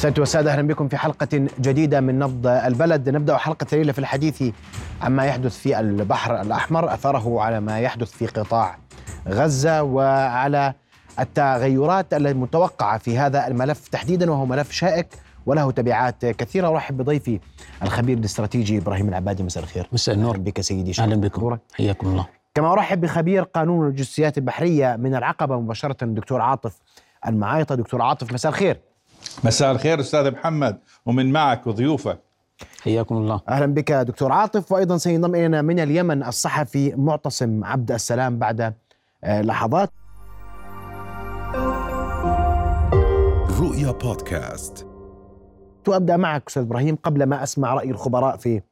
سيدة والسادة أهلا بكم في حلقة جديدة من نبض البلد. نبدأ حلقة الليلة في الحديث عما يحدث في البحر الأحمر أثره على ما يحدث في قطاع غزة وعلى التغيرات المتوقعة في هذا الملف تحديدا وهو ملف شائك وله تبعات كثيرة. أرحب بضيفي الخبير الاستراتيجي إبراهيم العبادي. مساء الخير. مساء النور. بك سيدي. أهلا بكم. حياكم الله. كما أرحب بخبير قانون الجنسيات البحرية من العقبة مباشرة الدكتور عاطف المعايطة. دكتور عاطف مساء الخير. مساء الخير أستاذ محمد ومن معك وضيوفك. حياكم الله. أهلا بك دكتور عاطف وأيضا سينضم إلينا من اليمن الصحفي معتصم عبد السلام بعد لحظات. رؤيا بودكاست. وابدا معك أستاذ إبراهيم قبل ما أسمع رأي الخبراء في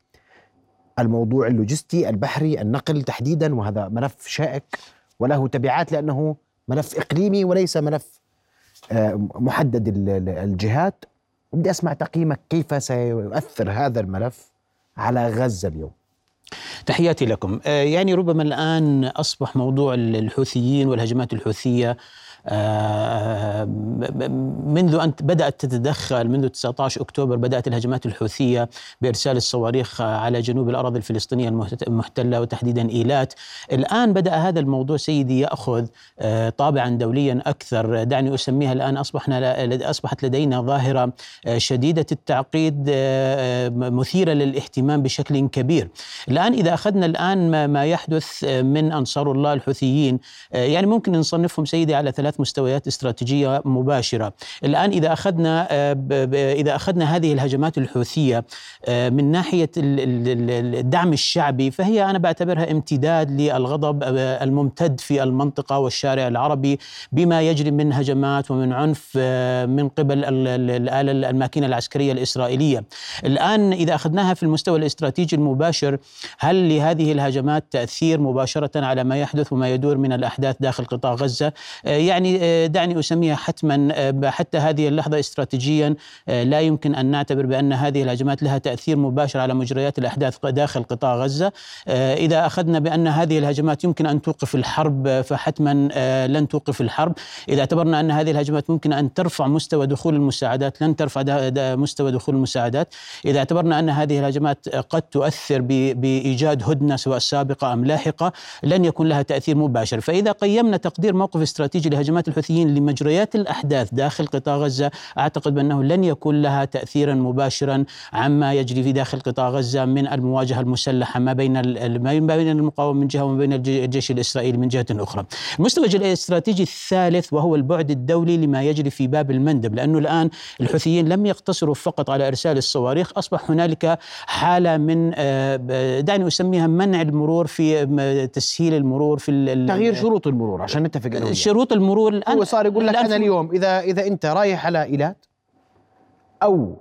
الموضوع اللوجستي البحري النقل تحديدا وهذا ملف شائك وله تبعات لأنه ملف إقليمي وليس ملف محدد الجهات. بدي أسمع تقييمك كيف سيؤثر هذا الملف على غزة اليوم؟ تحياتي لكم. يعني ربما الآن أصبح موضوع الحوثيين والهجمات الحوثية منذ أن بدأت تتدخل منذ 19 أكتوبر بدأت الهجمات الحوثية بإرسال الصواريخ على جنوب الأراضي الفلسطينية المحتلة وتحديدا إيلات. الآن بدأ هذا الموضوع سيدي يأخذ طابعا دوليا أكثر. دعني أسميها الآن أصبحنا أصبحت لدينا ظاهرة شديدة التعقيد مثيرة للاهتمام بشكل كبير. الآن إذا أخذنا الآن ما يحدث من أنصار الله الحوثيين يعني ممكن نصنفهم سيدي على ثلاث مستويات استراتيجية مباشرة. الآن إذا أخذنا إذا أخذنا هذه الهجمات الحوثية من ناحية الدعم الشعبي فهي أنا بعتبرها امتداد للغضب الممتد في المنطقة والشارع العربي بما يجري من هجمات ومن عنف من قبل الاله الماكينة العسكرية الإسرائيلية. الآن إذا أخذناها في المستوى الاستراتيجي المباشر هل لهذه الهجمات تأثير مباشرة على ما يحدث وما يدور من الأحداث داخل قطاع غزة؟ يعني دعني أسميها حتما حتى هذه اللحظة استراتيجيا لا يمكن أن نعتبر بأن هذه الهجمات لها تأثير مباشر على مجريات الأحداث داخل قطاع غزة. إذا أخذنا بأن هذه الهجمات يمكن أن توقف الحرب فحتما لن توقف الحرب. إذا اعتبرنا أن هذه الهجمات ممكن أن ترفع مستوى دخول المساعدات لن ترفع مستوى دخول المساعدات. إذا اعتبرنا أن هذه الهجمات قد تؤثر بإيجاد هدنة سواء سابقة أم لاحقة لن يكون لها تأثير مباشر. فإذا قيمنا تقدير موقف استراتيجي لهجمات الحوثيين لمجريات الأحداث داخل قطاع غزة أعتقد بأنه لن يكون لها تاثيرا مباشرا عما يجري في داخل قطاع غزة من المواجهة المسلحة ما بين ما بين المقاومة من جهة وما بين الجيش الإسرائيلي من جهة أخرى. المستوى الاستراتيجي الثالث وهو البعد الدولي لما يجري في باب المندب لأنه الآن الحوثيين لم يقتصروا فقط على إرسال الصواريخ أصبح هنالك حالة من دعني أسميها منع المرور في تسهيل المرور في تغيير شروط المرور عشان نتفق شروط المرور الان هو صار يقول لك أنا اليوم اذا إذا أنت رايح على إيلات أو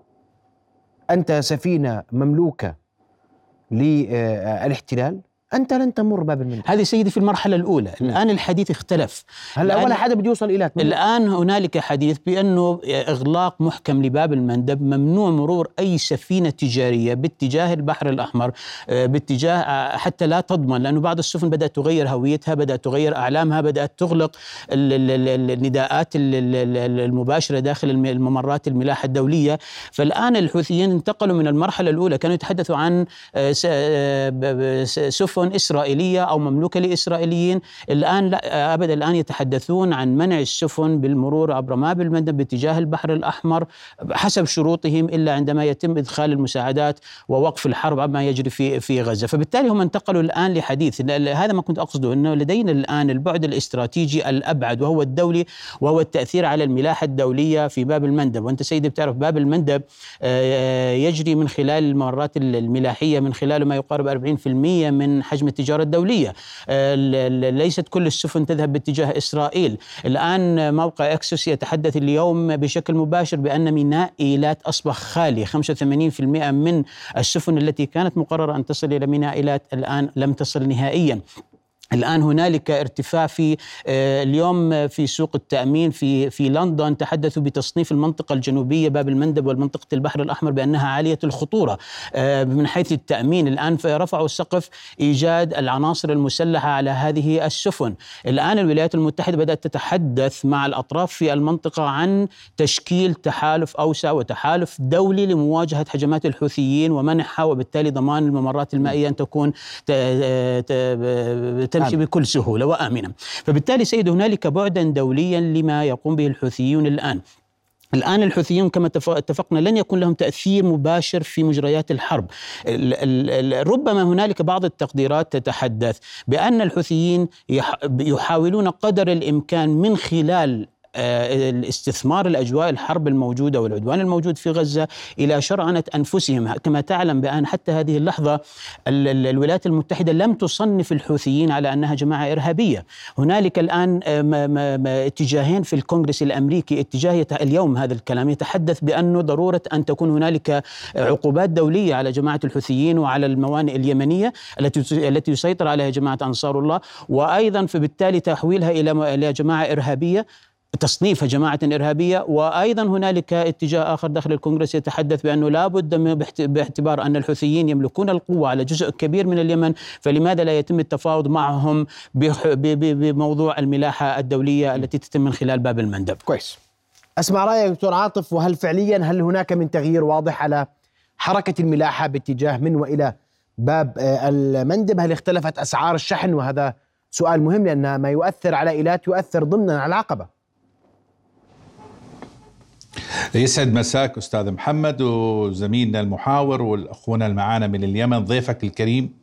أنت سفينة مملوكة للاحتلال أنت لن تمر باب المندب هذه سيدي في المرحلة الأولى. م. الآن الحديث اختلف. هلا ولا حدا بده يوصل إلى الآن هنالك حديث بأنه إغلاق محكم لباب المندب ممنوع مرور أي سفينة تجارية باتجاه البحر الأحمر باتجاه حتى لا تضمن لأنه بعض السفن بدأت تغير هويتها بدأت تغير أعلامها بدأت تغلق النداءات المباشرة داخل الممرات الملاحة الدولية. فالآن الحوثيين انتقلوا من المرحلة الأولى كانوا يتحدثوا عن سفن سفن إسرائيلية أو مملوكة لإسرائيليين الآن لا أبدا الآن يتحدثون عن منع السفن بالمرور عبر ماب المندب باتجاه البحر الأحمر حسب شروطهم إلا عندما يتم إدخال المساعدات ووقف الحرب عما يجري في في غزة. فبالتالي هم انتقلوا الآن لحديث هذا ما كنت أقصده أنه لدينا الآن البعد الاستراتيجي الأبعد وهو الدولي وهو التأثير على الملاحة الدولية في باب المندب. وأنت سيدي بتعرف باب المندب يجري من خلال الممرات الملاحية من خلاله ما يقارب 40% من حجم التجارة الدولية. ليست كل السفن تذهب باتجاه إسرائيل. الآن موقع أكسوس يتحدث اليوم بشكل مباشر بأن ميناء إيلات أصبح خالي 85% من السفن التي كانت مقررة أن تصل إلى ميناء إيلات الآن لم تصل نهائيا. الآن هنالك ارتفاع في آه، اليوم في سوق التأمين في في لندن. تحدثوا بتصنيف المنطقة الجنوبية باب المندب والمنطقة البحر الأحمر بأنها عالية الخطورة آه، من حيث التأمين. الآن رفعوا سقف إيجاد العناصر المسلحة على هذه السفن. الآن الولايات المتحدة بدأت تتحدث مع الأطراف في المنطقة عن تشكيل تحالف أوسع وتحالف دولي لمواجهة هجمات الحوثيين ومنحها وبالتالي ضمان الممرات المائية أن تكون تمشي آمين. بكل سهولة وآمنة. فبالتالي سيد هنالك بعدا دوليا لما يقوم به الحوثيون الآن. الآن الحوثيون كما اتفقنا لن يكون لهم تأثير مباشر في مجريات الحرب. ربما هنالك بعض التقديرات تتحدث بأن الحوثيين يحاولون قدر الإمكان من خلال آه، الاستثمار الأجواء الحرب الموجودة والعدوان الموجود في غزة إلى شرعنة أنفسهم. كما تعلم بأن حتى هذه اللحظة الولايات المتحدة لم تصنف الحوثيين على أنها جماعة إرهابية. هنالك الآن آه، اتجاهين في الكونغرس الأمريكي. اتجاه اليوم هذا الكلام يتحدث بانه ضرورة أن تكون هنالك عقوبات دولية على جماعة الحوثيين وعلى الموانئ اليمنية التي التي يسيطر عليها جماعة أنصار الله. وأيضا فبالتالي تحويلها إلى جماعة إرهابية. تصنيف جماعة إرهابية وأيضا هنالك اتجاه آخر داخل الكونغرس يتحدث بأنه لا بد باعتبار أن الحوثيين يملكون القوة على جزء كبير من اليمن فلماذا لا يتم التفاوض معهم بموضوع الملاحة الدولية التي تتم من خلال باب المندب؟ كويس. أسمع رأيك دكتور عاطف وهل فعليا هل هناك من تغيير واضح على حركة الملاحة باتجاه من وإلى باب آه، المندب؟ هل اختلفت أسعار الشحن؟ وهذا سؤال مهم لأن ما يؤثر على إيلات يؤثر ضمنا على العقبة. يسعد مساك أستاذ محمد وزميلنا المحاور والأخونا المعانا من اليمن ضيفك الكريم.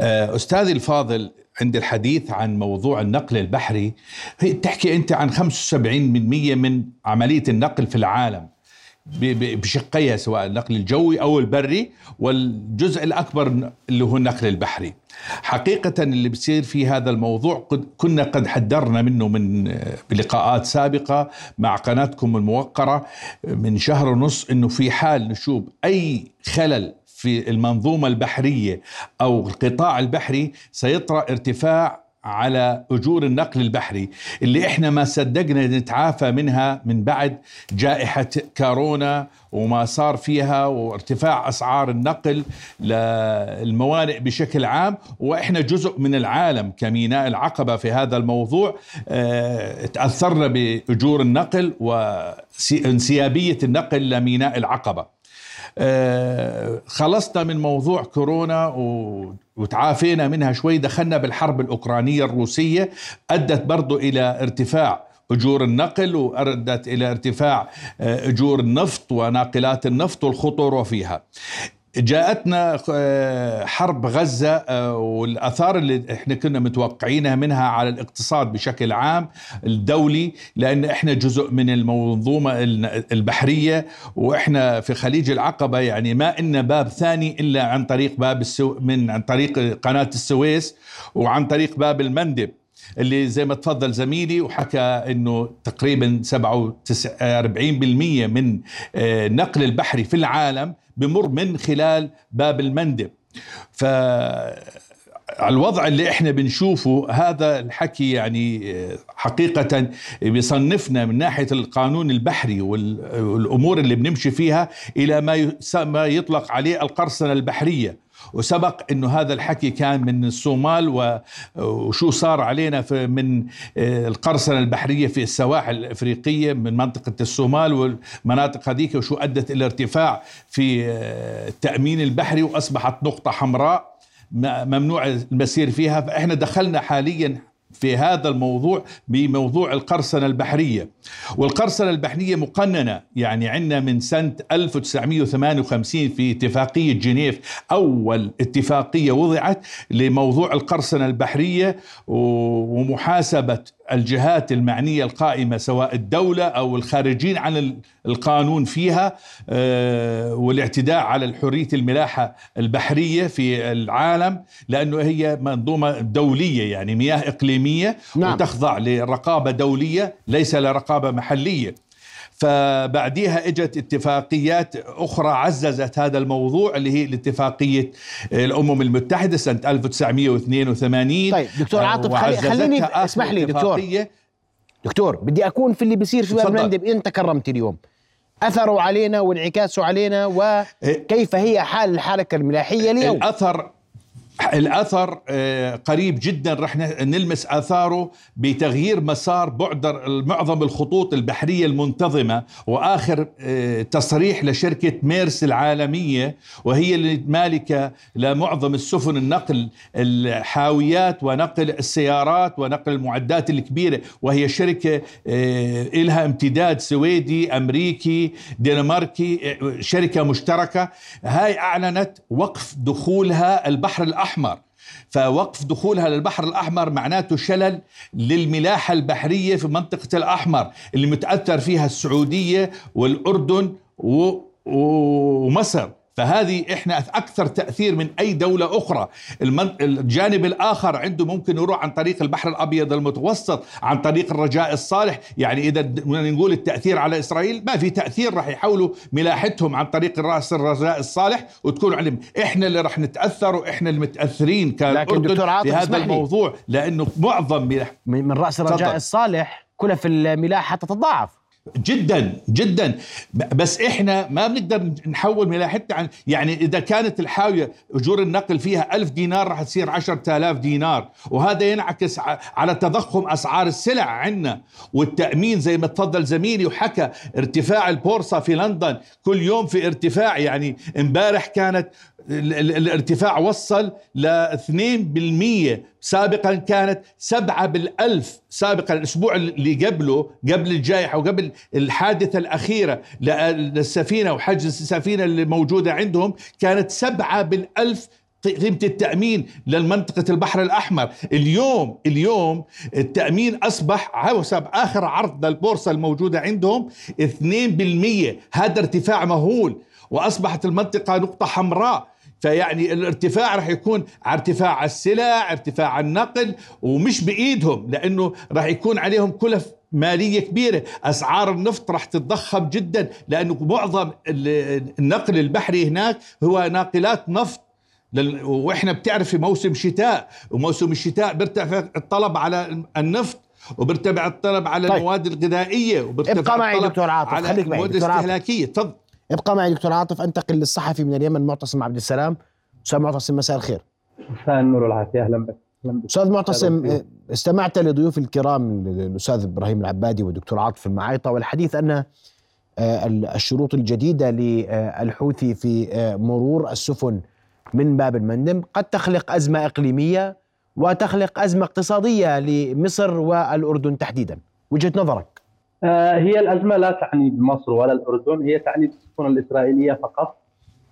آه، استاذي الفاضل عند الحديث عن موضوع النقل البحري تحكي أنت عن 75% من عملية النقل في العالم. بشقيها سواء النقل الجوي أو البري والجزء الأكبر اللي هو النقل البحري. حقيقة اللي بصير في هذا الموضوع كنا قد حذرنا منه من بلقاءات سابقة مع قناتكم الموقرة من شهر ونص إنه في حال نشوف أي خلل في المنظومة البحرية أو القطاع البحري سيطرا ارتفاع على أجور النقل البحري اللي إحنا ما صدقنا نتعافى منها من بعد جائحة كورونا وما صار فيها وارتفاع أسعار النقل للموانئ بشكل عام. وإحنا جزء من العالم كميناء العقبة في هذا الموضوع آه تأثرنا بأجور النقل وانسيابيه النقل لميناء العقبة. خلصنا من موضوع كورونا وتعافينا منها شوي دخلنا بالحرب الأوكرانية الروسية أدت برضو إلى ارتفاع أجور النقل وادت إلى ارتفاع آه، أجور النفط وناقلات النفط والخطورة فيها. جاءتنا آه، حرب غزة آه، والأثار اللي إحنا كنا متوقعينها منها على الاقتصاد بشكل عام الدولي لأن إحنا جزء من المنظومة البحرية وإحنا في خليج العقبة يعني ما إن باب ثاني إلا عن طريق باب السو من عن طريق قناة السويس وعن طريق باب المندب. اللي زي ما تفضل زميلي وحكى إنه تقريبا 47% من النقل آه، البحري في العالم بمر من خلال باب المندب. ف الوضع اللي إحنا بنشوفه هذا الحكي يعني آه، حقيقة بيصنفنا من ناحية القانون البحري والأمور اللي بنمشي فيها إلى ما يطلق عليه القرصنة البحرية. وسبق إنه هذا الحكي كان من الصومال وشو صار علينا في من آه، القرصنة البحرية في السواحل الأفريقية من منطقة الصومال والمناطق هذيك وشو أدت إلى ارتفاع في آه، التأمين البحري وأصبحت نقطة حمراء ممنوع المسير فيها. فإحنا دخلنا حاليا في هذا الموضوع بموضوع القرصنة البحرية. والقرصنة البحرية مقننة يعني عندنا من سنة 1958 في اتفاقية جنيف أول اتفاقية وضعت لموضوع القرصنة البحرية ومحاسبة الجهات المعنية القائمة سواء الدولة أو الخارجين عن القانون فيها آه، والاعتداء على الحرية الملاحة البحرية في العالم لأنه هي منظومة دولية يعني مياه إقليمية نعم. وتخضع لرقابة دولية ليس لرقابة محلية فبعديها إجت اتفاقيات أخرى عززت هذا الموضوع اللي هي الاتفاقية الأمم المتحدة سنة 1982 طيب دكتور عاطف خليني اسمح لي دكتور. دكتور بدي أكون في اللي بيصير في باب إنت كرمت اليوم. أثروا علينا وانعكاسوا علينا وكيف هي حال الحركه الملاحية اليوم؟ الأثر الأثر آه، قريب جدا رح نلمس آثاره بتغيير مسار بعد معظم الخطوط البحرية المنتظمة وآخر آه، تصريح لشركة ميرس العالمية وهي اللي مالكة لمعظم السفن النقل الحاويات ونقل السيارات ونقل المعدات الكبيرة وهي شركة آه، لها امتداد سويدي أمريكي دنماركي شركة مشتركة. هاي أعلنت وقف دخولها البحر الأحمر فوقف دخولها للبحر الأحمر معناته شلل للملاحة البحرية في منطقة الأحمر اللي متأثر فيها السعودية والأردن و- ومصر. فهذه إحنا أكثر تأثير من أي دولة أخرى الجانب الآخر عنده ممكن يروح عن طريق البحر الأبيض المتوسط عن طريق الرجاء الصالح يعني إذا نقول التأثير على إسرائيل ما في تأثير راح يحاولوا ملاحتهم عن طريق راس الرجاء الصالح وتكون علم إحنا اللي راح نتأثر وإحنا المتأثرين كالأردن دكتور عاطف بهذا اسمح لي. الموضوع لأنه معظم ملاح من رأس الرجاء. الصالح كلف الملاحة تتضاعف جدا جدا. بس إحنا ما بنقدر نحول ملاحتنا عن يعني إذا كانت الحاوية أجور النقل فيها ألف دينار راح تصير عشرة آلاف دينار. وهذا ينعكس على تضخم أسعار السلع عندنا. والتأمين زي ما تفضل زميلي وحكى ارتفاع البورصة في لندن كل يوم في ارتفاع. يعني امبارح كانت الارتفاع وصل ل 2% سابقا كانت 7 بالألف. سابقا الأسبوع اللي قبله قبل الجائحة وقبل الحادثة الأخيرة للسفينة وحجز السفينة اللي موجودة عندهم كانت 7 بالألف قيمة التأمين للمنطقة البحر الأحمر. اليوم اليوم التأمين أصبح حسب آخر عرض للبورصة الموجودة عندهم 2% هذا ارتفاع مهول. وأصبحت المنطقة نقطة حمراء. فيعني الارتفاع رح يكون على ارتفاع السلع ارتفاع النقل ومش بإيدهم لأنه رح يكون عليهم كلف مالية كبيرة أسعار النفط رح تتضخم جدا لأنه معظم ال- النقل البحري هناك هو ناقلات نفط وإحنا بتعرف في موسم شتاء وموسم الشتاء بيرتفع الطلب على النفط وبيرتفع الطلب على طيب. المواد الغذائية وبيرتفع ابقى معي دكتور عاطف، على خليك معي المواد. الاستهلاكية تفضل ابقى معي دكتور عاطف أنتقل للصحفي من اليمن معتصم عبد السلام. أستاذ معتصم مساء الخير. مساء النور والعافية أهلا بك أستاذ معتصم استمعت لضيوف الكرام الاستاذ إبراهيم العبادي والدكتور عاطف المعايطه والحديث أن آه، ال- الشروط الجديدة للحوثي في آه، مرور السفن من باب المندب قد تخلق أزمة إقليمية وتخلق أزمة اقتصادية لمصر والأردن تحديدا. وجهة نظرك؟ هي الأزمة لا تعني بمصر ولا الأردن هي تعني بالسفن الإسرائيلية فقط.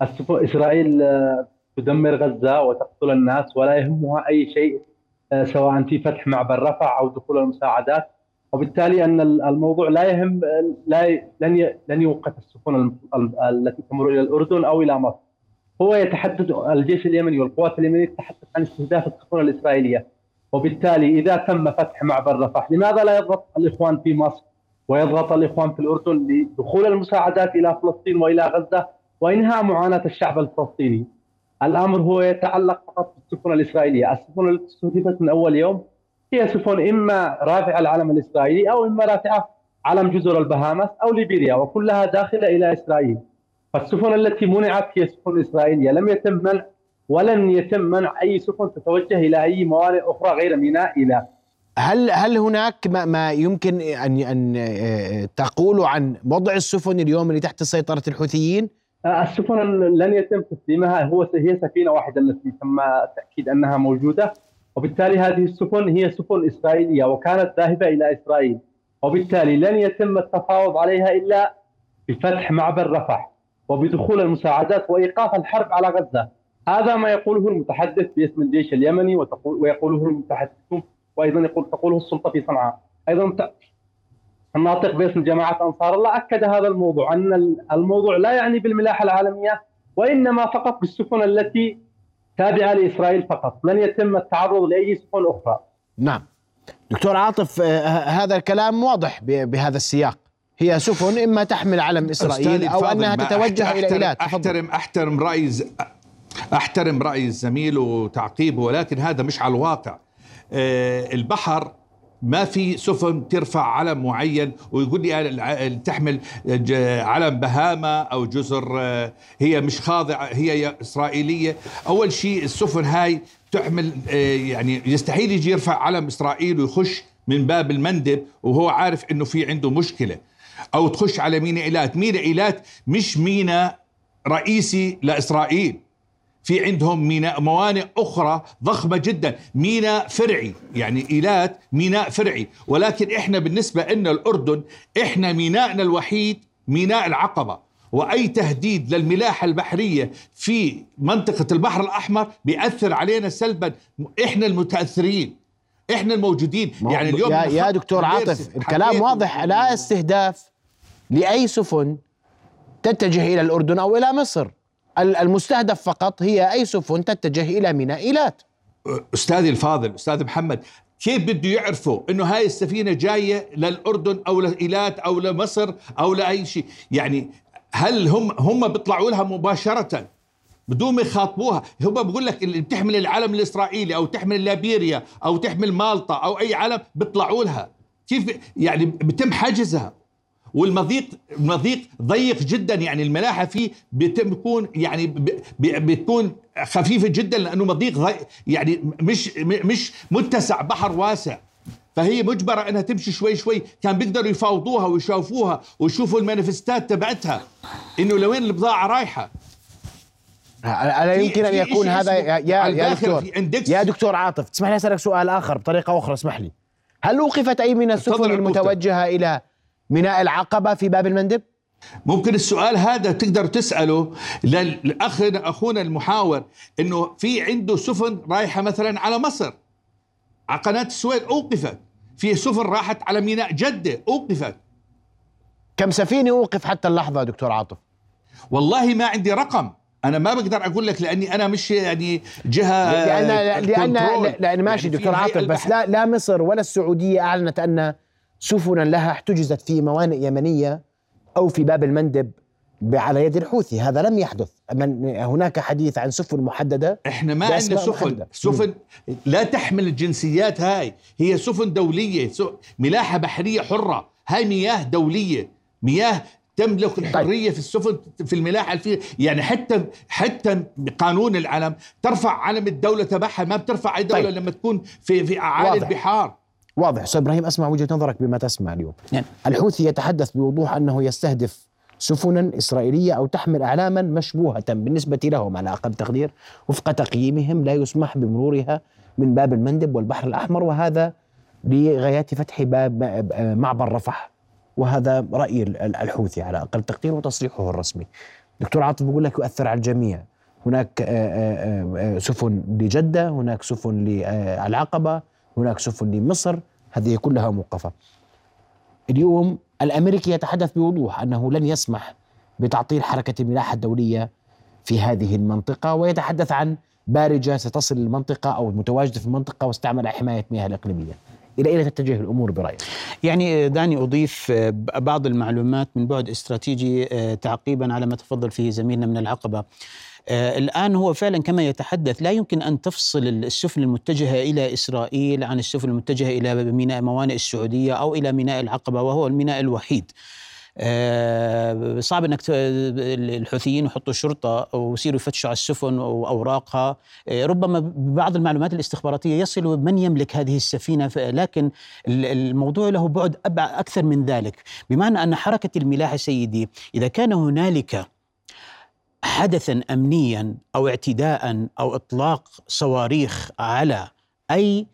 السفن إسرائيل آه، تدمر غزة وتقتل الناس ولا يهمها أي شيء آه، سواء في فتح معبر رفح أو دخول المساعدات. وبالتالي أن الموضوع لا يهم لا لن لن يوقف السفن التي تمر إلى الأردن أو إلى مصر. هو يتحدث الجيش اليمني والقوات اليمنية تتحدث عن استهداف السفن الإسرائيلية. وبالتالي إذا تم فتح معبر رفح لماذا لا يضغط الإخوان في مصر؟ ويضغط الإخوان في الأردن لدخول المساعدات إلى فلسطين وإلى غزة وإنهاء معاناة الشعب الفلسطيني. الأمر هو يتعلق فقط بالسفن الإسرائيلية، السفن التي استهدفت من أول يوم هي سفن إما رافعه العلم الإسرائيلي أو إما رافعة علم جزر البهاماس أو ليبيريا وكلها داخلة إلى إسرائيل. فالسفن التي منعت هي سفن إسرائيلية، لم يتم منع ولن يتم منع أي سفن تتوجه إلى أي موانئ أخرى غير ميناء إلى هل هل هناك ما, ما يمكن أن أن آه، تقولوا عن وضع السفن اليوم اللي تحت سيطرة الحوثيين؟ السفن لن يتم تسليمها هو هي سفينة واحدة التي تم تأكيد أنها موجودة. وبالتالي هذه السفن هي سفن إسرائيلية وكانت ذاهبة إلى إسرائيل. وبالتالي لن يتم التفاوض عليها إلا بفتح معبر رفح وبدخول المساعدات وإيقاف الحرب على غزة. هذا ما يقوله المتحدث باسم الجيش اليمني ويقوله المتحدثون وأيضا يقول تقوله السلطة في صنعاء. أيضا الناطق باسم جماعة أنصار الله أكد هذا الموضوع أن الموضوع لا يعني بالملاحة العالمية وإنما فقط بالسفن التي تابعة لإسرائيل فقط، لن يتم التعرض لأي سفن أخرى. نعم. دكتور عاطف آه، هذا الكلام واضح بهذا السياق. هي سفن إما تحمل علم إسرائيل أو أنها تتوجه أحترم- إلى إيلات. احترم أحترم رأي أحترم رأي الزميل وتعقيبه ولكن هذا مش على الواقع. آه، البحر ما في سفن ترفع علم معين ويقول لي تحمل علم بهاما أو جزر آه، هي مش خاضعة هي إسرائيلية. أول شيء السفن هاي تحمل آه، يعني يستحيل يجي يرفع علم إسرائيل ويخش من باب المندب وهو عارف إنه في عنده مشكلة. أو تخش على ميناء إيلات. ميناء إيلات مش ميناء رئيسي لإسرائيل. في عندهم ميناء موانئ أخرى ضخمة جدا. ميناء فرعي يعني إيلات ميناء فرعي. ولكن إحنا بالنسبة لنا الأردن إحنا مينائنا الوحيد ميناء العقبة. وأي تهديد للملاحة البحرية في منطقة البحر الأحمر بيأثر علينا سلبا. إحنا المتأثرين إحنا الموجودين. يعني اليوم يا, يا دكتور عاطف الكلام واضح. لا استهداف لأي سفن تتجه إلى الأردن أو إلى مصر. المستهدف فقط هي أي سفن تتجه إلى ميناء إيلات. أستاذي الفاضل أستاذ محمد كيف بده يعرفوا إنه هاي السفينة جاية للأردن أو لإيلات أو لمصر أو لأي شيء؟ يعني هل هم هم بيطلعوا لها مباشرة؟ بدون ما يخاطبوها. هم بقول لك اللي بتحمل العلم الإسرائيلي أو تحمل ليبيريا أو تحمل مالطا أو أي علم بيطلعوا لها. كيف يعني بتم حجزها؟ والمضيق المضيق ضيق جدا يعني الملاحة فيه بتم بتكون يعني بتكون خفيفة جدا لأنه مضيق ضيق يعني مش مش متسع بحر واسع. فهي مجبرة إنها تمشي شوي شوي. كان بيقدروا يفاوضوها ويشوفوها ويشوفوا المانيفستات تبعتها إنه لوين البضاعة رايحة. الا يمكن أن يكون هذا يا, يا, دكتور. يا دكتور عاطف تسمح لي أسألك سؤال آخر بطريقة أخرى اسمح لي. هل اوقفت أي من السفن. المتوجهة إلى ميناء العقبة في باب المندب؟ ممكن السؤال هذا تقدر تسأله للأخ أخونا المحاور إنه في عنده سفن رايحة مثلا على مصر على قناة السويس أوقفت في سفن راحت على ميناء جدة أوقفت كم سفينة أوقف حتى اللحظة دكتور عاطف؟ والله ما عندي رقم أنا ما بقدر أقول لك لأني أنا مش يعني جهة لأن لأن. لأن ماشي يعني دكتور عاطف بس. لا لا مصر ولا السعودية أعلنت أن سفنا لها احتجزت في موانئ يمنية أو في باب المندب على يد الحوثي. هذا لم يحدث. من هناك حديث عن سفن محددة. إحنا ما عندنا سفن. محددة. سفن لا تحمل الجنسيات هاي. هي سفن دولية. ملاحة بحرية حرة. هاي مياه دولية. مياه تملك الحرية في السفن في الملاحة الفي. يعني حتى حتى قانون العلم ترفع علم الدولة تبعها. ما بترفع أي دولة طيب. لما تكون في في أعالي واضح. البحار واضح أستاذ إبراهيم أسمع وجهة نظرك بما تسمع اليوم نعم. الحوثي يتحدث بوضوح أنه يستهدف سفنا إسرائيلية أو تحمل اعلاما مشبوهة بالنسبة لهم على أقل تقدير وفق تقييمهم لا يسمح بمرورها من باب المندب والبحر الأحمر وهذا لغايات فتح باب معبر رفح وهذا رأي ال- الحوثي على أقل تقدير وتصريحه الرسمي. دكتور عاطف بيقول لك يؤثر على الجميع هناك آه، آه، آه، سفن لجدة، هناك سفن للعقبه، هناك سفن لمصر، هذه كلها موقفة. اليوم الأمريكي يتحدث بوضوح أنه لن يسمح بتعطيل حركة الملاحة الدولية في هذه المنطقة ويتحدث عن بارجة ستصل المنطقة أو متواجده في المنطقة واستعمل حماية مياه الإقليمية. إلى أين تتجه الأمور برأيك؟ يعني دعني أضيف آه، بعض المعلومات من بعد استراتيجي آه، تعقيبا على ما تفضل فيه زميلنا من العقبة. آه، الآن هو فعلا كما يتحدث لا يمكن أن تفصل السفن المتجهة إلى إسرائيل عن السفن المتجهة إلى ميناء موانئ السعودية أو إلى ميناء العقبة وهو الميناء الوحيد. آه، صعب إنك الحوثيين يحطوا شرطة ويصيروا يفتشوا على السفن واوراقها آه، ربما ببعض المعلومات الاستخباراتية يصل من يملك هذه السفينة لكن ال- الموضوع له بعد أكثر من ذلك بمعنى أن حركة الملاحه سيدي إذا كان هنالك حدثا امنيا أو اعتداء أو إطلاق صواريخ على أي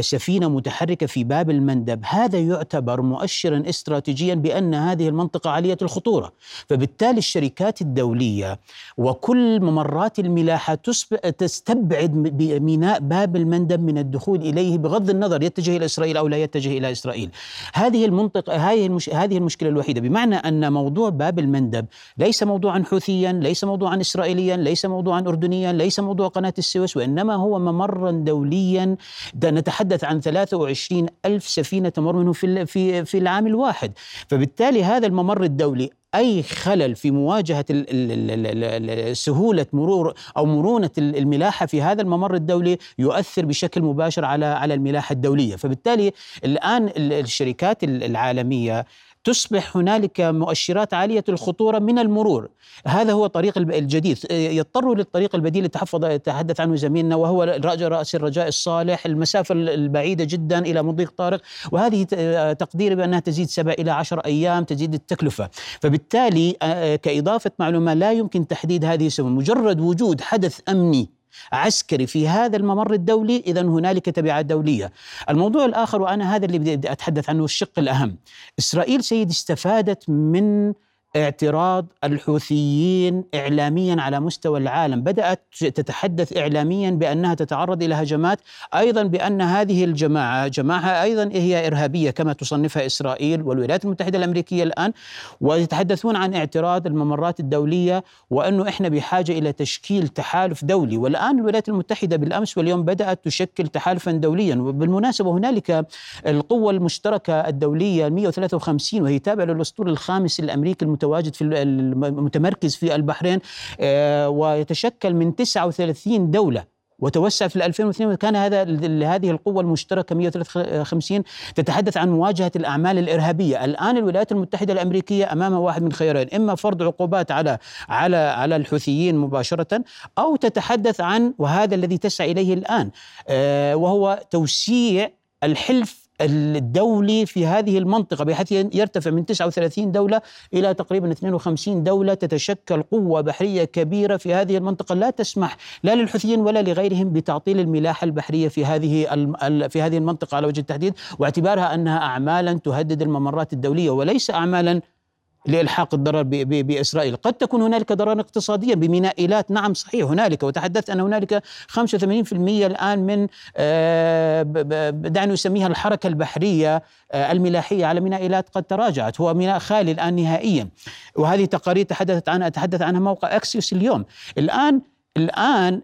سفينة متحركة في باب المندب. هذا يعتبر مؤشرا استراتيجيا بأن هذه المنطقة عالية الخطورة. فبالتالي الشركات الدولية وكل ممرات الملاحة تستبعد م- بميناء باب المندب من الدخول إليه بغض النظر يتجه إلى إسرائيل أو لا يتجه إلى إسرائيل. هذه المنطقة هذه المش... هذه المشكلة الوحيدة. بمعنى أن موضوع باب المندب ليس موضوعا حوثيا ليس موضوعا اسرائيليا ليس موضوعا اردنيا ليس موضوع قناة السويس وإنما هو ممرا دوليا نتحدث عن 23 ألف سفينة تمر منه في في في العام الواحد. فبالتالي هذا الممر الدولي أي خلل في مواجهة سهولة مرور أو مرونة الملاحة في هذا الممر الدولي يؤثر بشكل مباشر على على الملاحة الدولية، فبالتالي الآن الشركات العالمية تصبح هنالك مؤشرات عالية الخطورة من المرور. هذا هو الطريق الجديد. يضطروا للطريق البديل اللي تحفظ تحدث عنه زميلنا وهو رأس الرجاء الصالح المسافة البعيدة جدا إلى مضيق طارق. وهذه تقديري بأنها تزيد سبع إلى عشر أيام تزيد التكلفة. فبالتالي كإضافة معلومة لا يمكن تحديد هذه السبب. مجرد وجود حدث أمني عسكري في هذا الممر الدولي اذا هنالك تبعات دولية. الموضوع الآخر وأنا هذا اللي بدي أتحدث عنه الشق الأهم. إسرائيل سيد استفادت من اعتراض الحوثيين اعلاميا على مستوى العالم، بدأت تتحدث اعلاميا بأنها تتعرض إلى هجمات، أيضا بأن هذه الجماعة جماعة أيضا هي إرهابية كما تصنفها إسرائيل والولايات المتحدة الأمريكية الآن، ويتحدثون عن اعتراض الممرات الدولية وأنه إحنا بحاجة إلى تشكيل تحالف دولي، والآن الولايات المتحدة بالأمس واليوم بدأت تشكل تحالفا دوليا، وبالمناسبة هنالك القوة المشتركة الدولية 153 وهي تابعة للأسطول الخامس الأمريكي المتواجد في المتمركز في البحرين آه، ويتشكل من 39 دولة وتوسع في 2002 وكان هذا هذه القوة المشتركة 153 تتحدث عن مواجهة الأعمال الإرهابية، الآن الولايات المتحدة الأمريكية أمامها واحد من خيارين، إما فرض عقوبات على على على الحوثيين مباشرة أو تتحدث عن وهذا الذي تسعى إليه الآن آه، وهو توسيع الحلف الدولي في هذه المنطقة بحيث يرتفع من 39 دولة إلى تقريبا 52 دولة تتشكل قوة بحرية كبيرة في هذه المنطقة. لا تسمح لا للحوثيين ولا لغيرهم بتعطيل الملاحة البحرية في هذه في هذه المنطقة. على وجه التحديد واعتبارها أنها أعمالا تهدد الممرات الدولية وليس أعمالا لإلحاق الضرر بإسرائيل. قد تكون هنالك ضرر اقتصاديا بمينائيلات نعم صحيح هنالك. وتحدثت أن هنالك 85% الآن من آه، دعني نسميها الحركة البحرية آه، الملاحية على مينائيلات قد تراجعت. هو ميناء خالي الآن نهائيا. وهذه تقارير تحدثت عنها تحدث عنها موقع أكسيوس اليوم. الآن الآن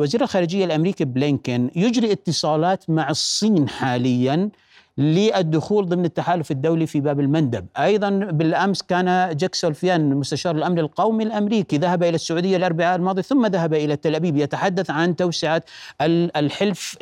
وزير الخارجية الأمريكي بلينكن يجري اتصالات مع الصين حاليا. للدخول ضمن التحالف الدولي في باب المندب. أيضا بالأمس كان جاك سولفيان مستشار الأمن القومي الأمريكي ذهب إلى السعودية الأربعاء الماضي ثم ذهب إلى تل أبيب يتحدث عن توسعة الحلف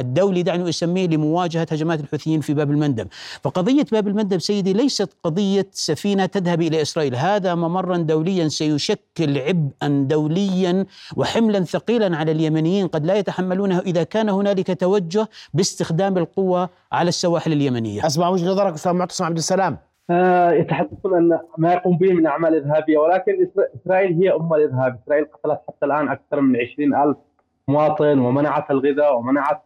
الدولي دعني أسميه لمواجهة هجمات الحوثيين في باب المندب. فقضية باب المندب سيدي ليست قضية سفينة تذهب إلى إسرائيل. هذا ممرا دوليا سيشكل عبئا دوليا وحملا ثقيلا على اليمنيين قد لا يتحملونه إذا كان هنالك توجه باستخدام القوة على السواحل اليمنية. أسمع وجهة نظرك أستاذ معتصم عبد السلام. آه يتحدثون أن ما يقوم به من أعمال إرهابية ولكن إسرائيل هي أم الإرهاب. إسرائيل قتلت حتى الآن أكثر من 20 ألف مواطن ومنعت الغذاء ومنعت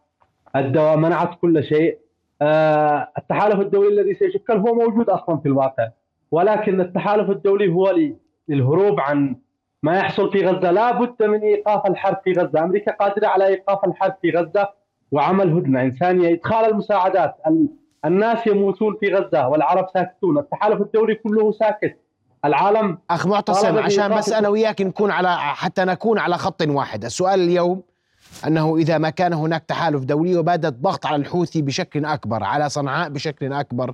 الدواء منعت كل شيء. آه التحالف الدولي الذي سيشكل هو موجود أصلا في الواقع ولكن التحالف الدولي هو للهروب عن ما يحصل في غزة. لا بد من إيقاف الحرب في غزة. أمريكا قادرة على إيقاف الحرب في غزة وعمل هدنة. انسانيه ادخال المساعدات الناس يموتون في غزة والعرب ساكتون. التحالف الدولي كله ساكت. العالم أخ معتصم عشان بس أنا وياك نكون على حتى نكون على خط واحد. السؤال اليوم أنه إذا ما كان هناك تحالف دولي وبدا الضغط على الحوثي بشكل أكبر على صنعاء بشكل أكبر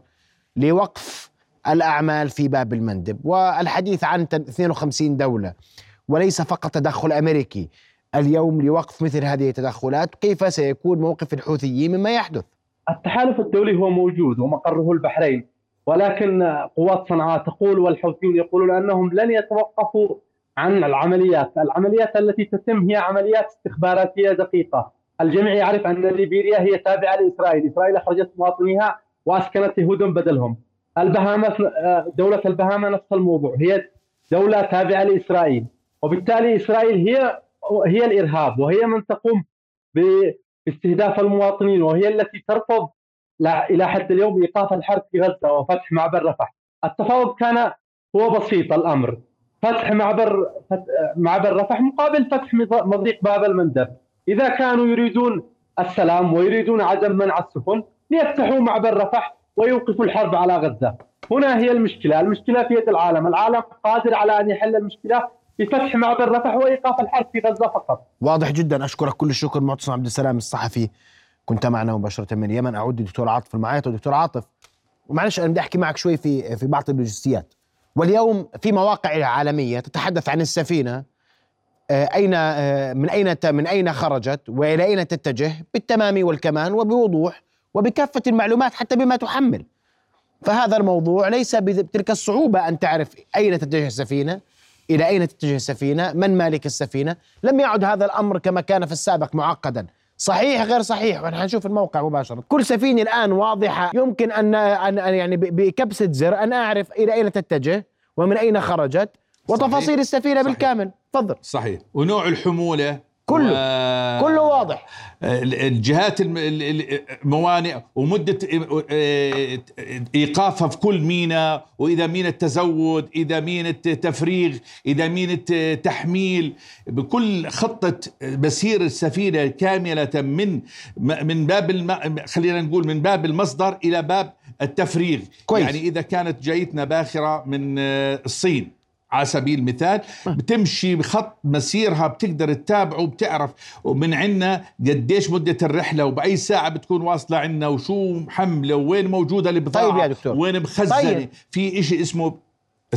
لوقف الأعمال في باب المندب. والحديث عن 52 دولة وليس فقط تدخل أمريكي. اليوم لوقف مثل هذه التدخلات كيف سيكون موقف الحوثيين مما يحدث؟ التحالف الدولي هو موجود ومقره البحرين ولكن قوات صنعاء تقول والحوثيون يقولون أنهم لن يتوقفوا عن العمليات، العمليات التي تتم هي عمليات استخباراتية دقيقة، الجميع يعرف أن ليبيريا هي تابعة لإسرائيل، إسرائيل أخرجت مواطنيها وأسكنت يهود بدلهم. البهاما دولة البهاما نفس الموضوع، هي دولة تابعة لإسرائيل، وبالتالي إسرائيل هي هي الإرهاب وهي من تقوم باستهداف المواطنين وهي التي ترفض إلى حد اليوم إيقاف الحرب في غزة وفتح معبر رفح. التفاوض كان هو بسيط الأمر فتح معبر معبر رفح مقابل فتح مضيق باب المندب. إذا كانوا يريدون السلام ويريدون عدم منع السفن ليفتحوا معبر رفح ويوقفوا الحرب على غزة. هنا هي المشكلة، المشكلة في يد العالم، العالم قادر على أن يحل المشكلة بفتح معبر رفح وايقاف الحرب في غزة فقط. واضح جدا. أشكرك كل الشكر معتصم عبد السلام الصحفي. كنت معنا مباشرة من اليمن. أعود للدكتور عاطف المعايط ودكتور عاطف ومعلش أنا بدي أحكي معك شوي في في بعض اللوجستيات. واليوم في مواقع عالمية تتحدث عن السفينة. آه، أين آه، من أين من أين خرجت؟ وإلى أين تتجه؟ بالتمام والكمال وبوضوح وبكافة المعلومات حتى بما تحمل. فهذا الموضوع ليس بتلك الصعوبة أن تعرف أين تتجه السفينة. إلى أين تتجه السفينة؟ من مالك السفينة؟ لم يعد هذا الأمر كما كان في السابق معقدا. صحيح غير صحيح؟ ونحن نشوف الموقع مباشرة. كل سفينة الآن واضحة. يمكن أن, أن يعني بكبسة زر أن أعرف إلى أين تتجه ومن أين خرجت. وتفاصيل. السفينة صحيح. بالكامل. تفضل. صحيح. ونوع الحمولة كله. و... كله واضح. الجهات الموانئ ومدة إيقافها في كل ميناء وإذا ميناء تزود إذا ميناء تفريغ إذا ميناء تحميل بكل خطة مسير السفينة كاملة من من باب الم... خلينا نقول من باب المصدر إلى باب التفريغ. كويس. يعني إذا كانت جايتنا باخرة من الصين. على سبيل المثال بتمشي بخط مسيرها بتقدر تتابعه وبتعرف ومن عنا قديش مدة الرحلة وبأي ساعة بتكون واصلة عنا وشو محملة وين موجودة البضاعة طيب يا دكتور. وين مخزنة. طيب. في إشي اسمه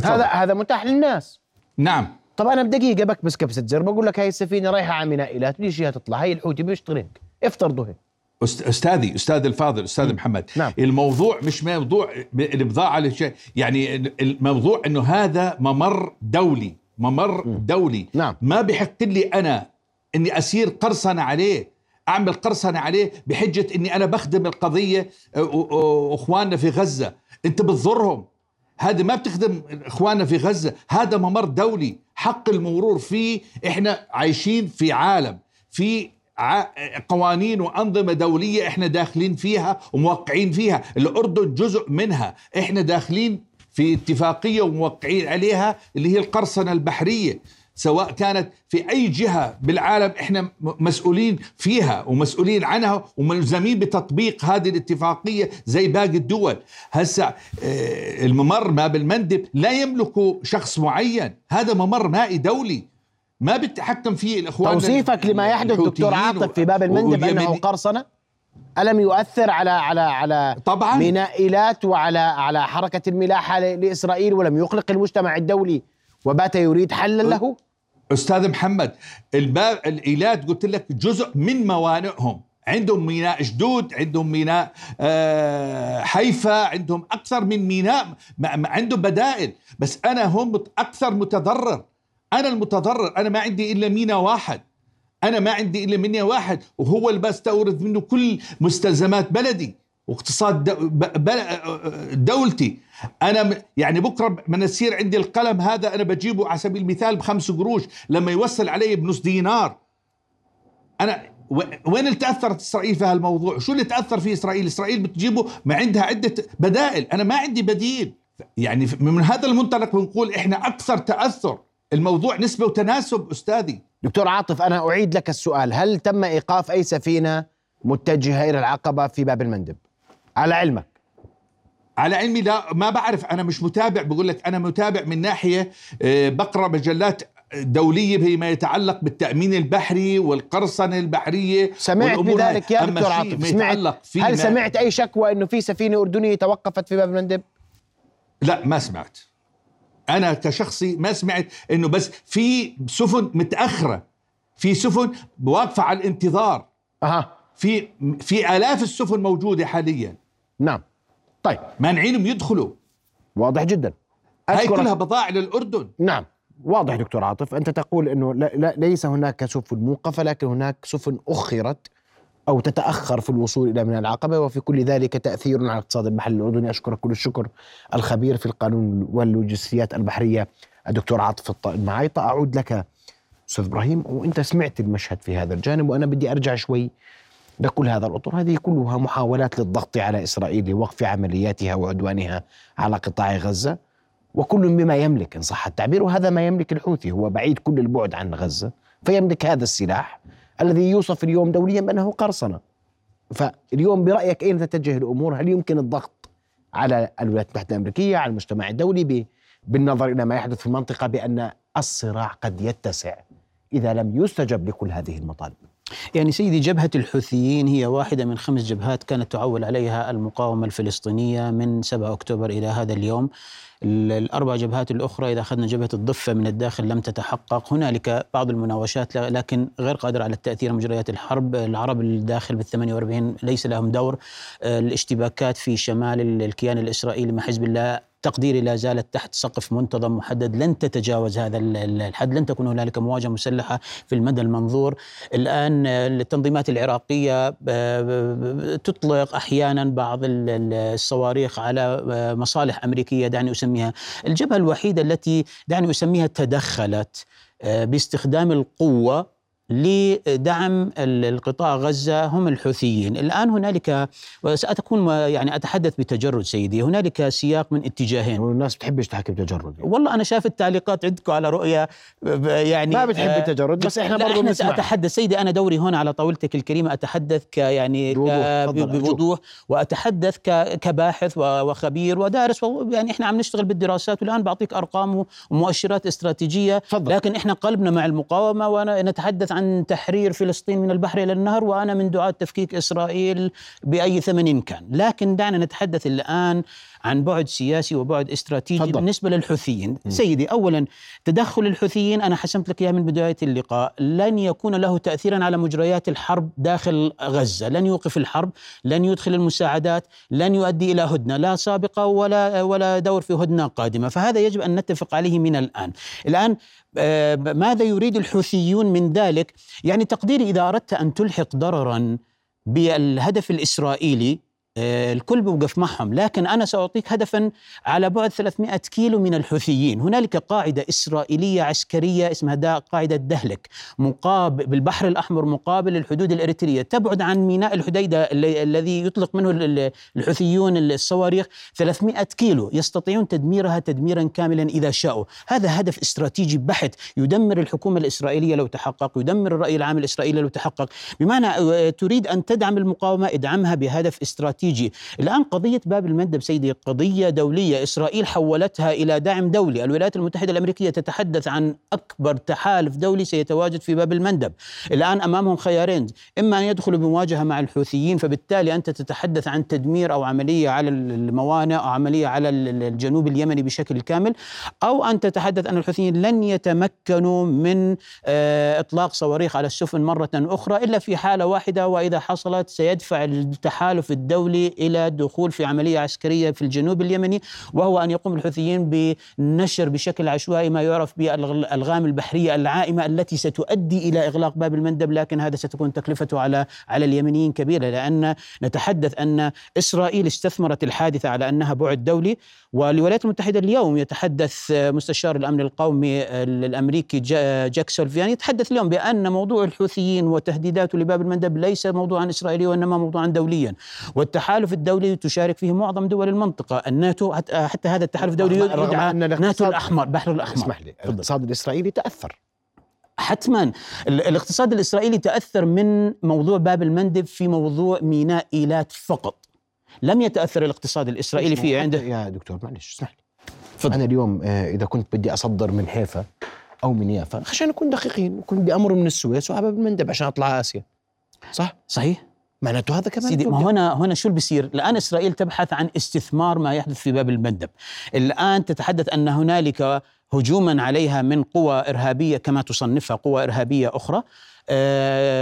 هذا هذا متاح للناس. نعم. طب أنا بدقيقة بكبس كبسه زر بقول لك هاي السفينة رايحة على ميناء ايلات ليش هي تطلع هاي الحوتي بيشتغل افترضوا هيك. أستاذي أستاذ الفاضل أستاذ محمد. نعم. الموضوع مش موضوع البضاعه يعني الموضوع إنه هذا ممر دولي ممر م. دولي. نعم. ما بحق لي أنا إني أسير قرصنة عليه أعمل قرصنة عليه بحجة إني أنا بخدم القضية أخواننا في غزة. أنت بتضرهم. هذا ما بتخدم إخواننا في غزة. هذا ممر دولي. حق المرور فيه إحنا عايشين في عالم في قوانين وأنظمة دولية إحنا داخلين فيها وموقعين فيها. الأردن جزء منها. إحنا داخلين في اتفاقية وموقعين عليها اللي هي القرصنة البحرية. سواء كانت في أي جهة بالعالم إحنا مسؤولين فيها ومسؤولين عنها وملزمين بتطبيق هذه الاتفاقية زي باقي الدول. هسا آه، الممر ما بالمندب لا يملكه شخص معين. هذا ممر مائي دولي. ما بتحكم فيه الإخوان توصيفك لما يحدث دكتور عاطف في باب المندب أنه قرصنة؟ ألم يؤثر على على على طبعا. مينائيلات وعلى على حركة الملاحة لإسرائيل ولم يقلق المجتمع الدولي؟ وبات يريد حلا له؟ أستاذ محمد الباب الإيلات قلت لك جزء من موانئهم. عندهم ميناء جدود عندهم ميناء آه، حيفا عندهم أكثر من ميناء عندهم بدائل. بس أنا هم أكثر متضرر. أنا المتضرر أنا ما عندي إلا مينا واحد أنا ما عندي إلا مينا واحد وهو اللي بستورد منه كل مستلزمات بلدي واقتصاد دولتي أنا يعني بكرة من يصير عندي القلم هذا أنا بجيبه على سبيل المثال بخمس قروش لما يوصل علي بنص دينار أنا وين اللي تاثرت إسرائيل في هالموضوع؟ شو اللي تأثر فيه إسرائيل؟ إسرائيل بتجيبه ما عندها عدة بدائل، أنا ما عندي بديل. يعني من هذا المنطلق بنقول إحنا أكثر تأثر الموضوع نسبة وتناسب أستاذي. دكتور عاطف أنا أعيد لك السؤال. هل تم إيقاف أي سفينة متجهة إلى العقبة في باب المندب؟ على علمك. على علمي لا ما بعرف. أنا مش متابع بقول لك أنا متابع من ناحية آه، بقرأ مجلات دولية فيما يتعلق بالتأمين البحري والقرصنة البحرية سمعت بذلك يا دكتور عاطف سمعت. هل سمعت أي شكوى أنه في سفينة أردنية توقفت في باب المندب؟ لا ما سمعت. أنا كشخصي ما سمعت إنه بس في سفن متأخرة. في سفن واقفة على الانتظار. أها. في في آلاف السفن موجودة حاليا. نعم. طيب. مانعينهم يدخلوا. واضح جدا. هاي كلها بضائع للأردن. نعم. واضح دكتور عاطف. أنت تقول إنه لا, لا ليس هناك سفن موقفة لكن هناك سفن أخرت أو تتأخر في الوصول إلى من العقبة وفي كل ذلك تأثير على الاقتصاد المحلي الأردني. أشكرك كل الشكر الخبير في القانون واللوجستيات البحرية الدكتور عاطف المعايطة أعود لك أستاذ إبراهيم وأنت سمعت المشهد في هذا الجانب وأنا بدي أرجع شوي لكل هذا الأطر. هذه كلها محاولات للضغط على إسرائيل لوقف عملياتها وعدوانها على قطاع غزة وكل بما يملك إن صح التعبير وهذا ما يملك الحوثي. هو بعيد كل البعد عن غزة فيملك هذا السلاح. الذي يوصف اليوم دوليا بأنه قرصنة. فاليوم برأيك أين تتجه الأمور؟ هل يمكن الضغط على الولايات المتحدة الأمريكية على المجتمع الدولي بالنظر إلى ما يحدث في المنطقة بأن الصراع قد يتسع إذا لم يستجب لكل هذه المطالب. يعني سيدي جبهة الحوثيين هي واحدة من خمس جبهات كانت تعول عليها المقاومة الفلسطينية من 7 أكتوبر إلى هذا اليوم. الأربع جبهات الأخرى إذا أخذنا جبهة الضفة من الداخل لم تتحقق. هنالك بعض المناوشات لكن غير قادرة على التأثير. مجريات الحرب العرب الداخل بال 48 ليس لهم دور. الاشتباكات في شمال الكيان الإسرائيلي مع حزب الله تقديري لا زالت تحت سقف منتظم محدد لن تتجاوز هذا الحد لن تكون هنالك مواجهة مسلحة في المدى المنظور. الآن التنظيمات العراقية تطلق أحيانا بعض الصواريخ على مصالح أمريكية دعني أسميها. الجبهة الوحيدة التي دعني أسميها تدخلت باستخدام القوة لدعم القطاع غزة هم الحوثيين، الآن هنالك وسأتكون يعني أتحدث بتجرد سيدي، هنالك سياق من اتجاهين. والناس بتحبش تحكي بتجرد والله أنا شايف التعليقات عندكم على رؤية يعني ما بتحب التجرد بس إحنا برضه بنسمع اتحدث سيدي أنا دوري هنا على طاولتك الكريمة أتحدث ك يعني بوضوح وأتحدث كباحث وخبير ودارس. يعني إحنا عم نشتغل بالدراسات والآن بعطيك أرقام ومؤشرات استراتيجية. فضل. لكن إحنا قلبنا مع المقاومة ونتحدث عن تحرير فلسطين من البحر إلى النهر وأنا من دعاة تفكيك إسرائيل بأي ثمن كان، لكن دعنا نتحدث الآن عن بعد سياسي وبعد استراتيجي فضل. بالنسبة للحوثيين، م. سيدي اولا تدخل الحوثيين أنا حسمت لك اياه من بداية اللقاء، لن يكون له تاثيرا على مجريات الحرب داخل غزة، لن يوقف الحرب، لن يدخل المساعدات، لن يؤدي إلى هدنة لا سابقة ولا ولا دور في هدنة قادمة، فهذا يجب أن نتفق عليه من الآن. الآن ماذا يريد الحوثيون من ذلك؟ يعني تقديري إذا أردت أن تلحق ضررا بالهدف الإسرائيلي آه، الكل بوقف معهم. لكن أنا سأعطيك هدفا على بعد 300 كيلو من الحوثيين. هنالك قاعدة إسرائيلية عسكرية اسمها قاعدة دهلك مقابل بالبحر الأحمر مقابل الحدود الإريترية. تبعد عن ميناء الحديدة الذي يطلق منه الحوثيون الصواريخ. 300 كيلو يستطيعون تدميرها تدميرا كاملا إذا شاءوا. هذا هدف استراتيجي بحت يدمر الحكومة الإسرائيلية لو تحقق يدمر الرأي العام الإسرائيلي لو تحقق. بمعنى آه، تريد أن تدعم المقاومة ادعمها بهدف استراتيجي. استراتيجي الآن قضية باب المندب سيدي قضية دولية. إسرائيل حولتها إلى داعم دولي. الولايات المتحدة الأمريكية تتحدث عن أكبر تحالف دولي سيتواجد في باب المندب. الآن أمامهم خيارين. إما أن يدخلوا بمواجهة مع الحوثيين فبالتالي أنت تتحدث عن تدمير أو عملية على الموانئ أو عملية على الجنوب اليمني بشكل كامل أو أن تتحدث أن الحوثيين لن يتمكنوا من آه، إطلاق صواريخ على السفن مرة أخرى إلا في حالة واحدة وإذا حصلت سيدفع التحالف الدولي الدولي إلى الدخول في عملية عسكرية في الجنوب اليمني وهو أن يقوم الحوثيين بنشر بشكل عشوائي ما يعرف بالألغام البحرية العائمة التي ستؤدي إلى إغلاق باب المندب لكن هذا ستكون تكلفته على على اليمنيين كبيرة لأن نتحدث أن إسرائيل استثمرت الحادثة على أنها بعد دولي والولايات المتحدة اليوم يتحدث مستشار الأمن القومي الأمريكي جاك سولفيان يتحدث اليوم بأن موضوع الحوثيين وتهديداته لباب المندب ليس موضوعا اسرائيليا وإنما موضوعا دوليا. والتحالف الدولي تشارك فيه معظم دول المنطقة. الناتو حتى هذا التحالف الدولي يدعى ناتو الأحمر بحر الأحمر. اسمح لي الاقتصاد الإسرائيلي تأثر. حتما. الاقتصاد الإسرائيلي تأثر من موضوع باب المندب في موضوع ميناء إيلات فقط. لم يتأثر الاقتصاد الإسرائيلي فيه عنده. يا دكتور معلش اسمح لي. فضل. أنا اليوم آه، إذا كنت بدي أصدر من حيفا أو من يافا عشان نكون دقيقين كنت بدي أمر من السويس وعلى باب المندب عشان أطلع آسيا. صح؟ صحيح. معناته هذا كمان سيدي ما هنا هنا شو اللي بيصير؟ الآن إسرائيل تبحث عن استثمار ما يحدث في باب المندب. الآن تتحدث أن هنالك هجوما عليها من قوى إرهابية كما تصنفها قوى إرهابية أخرى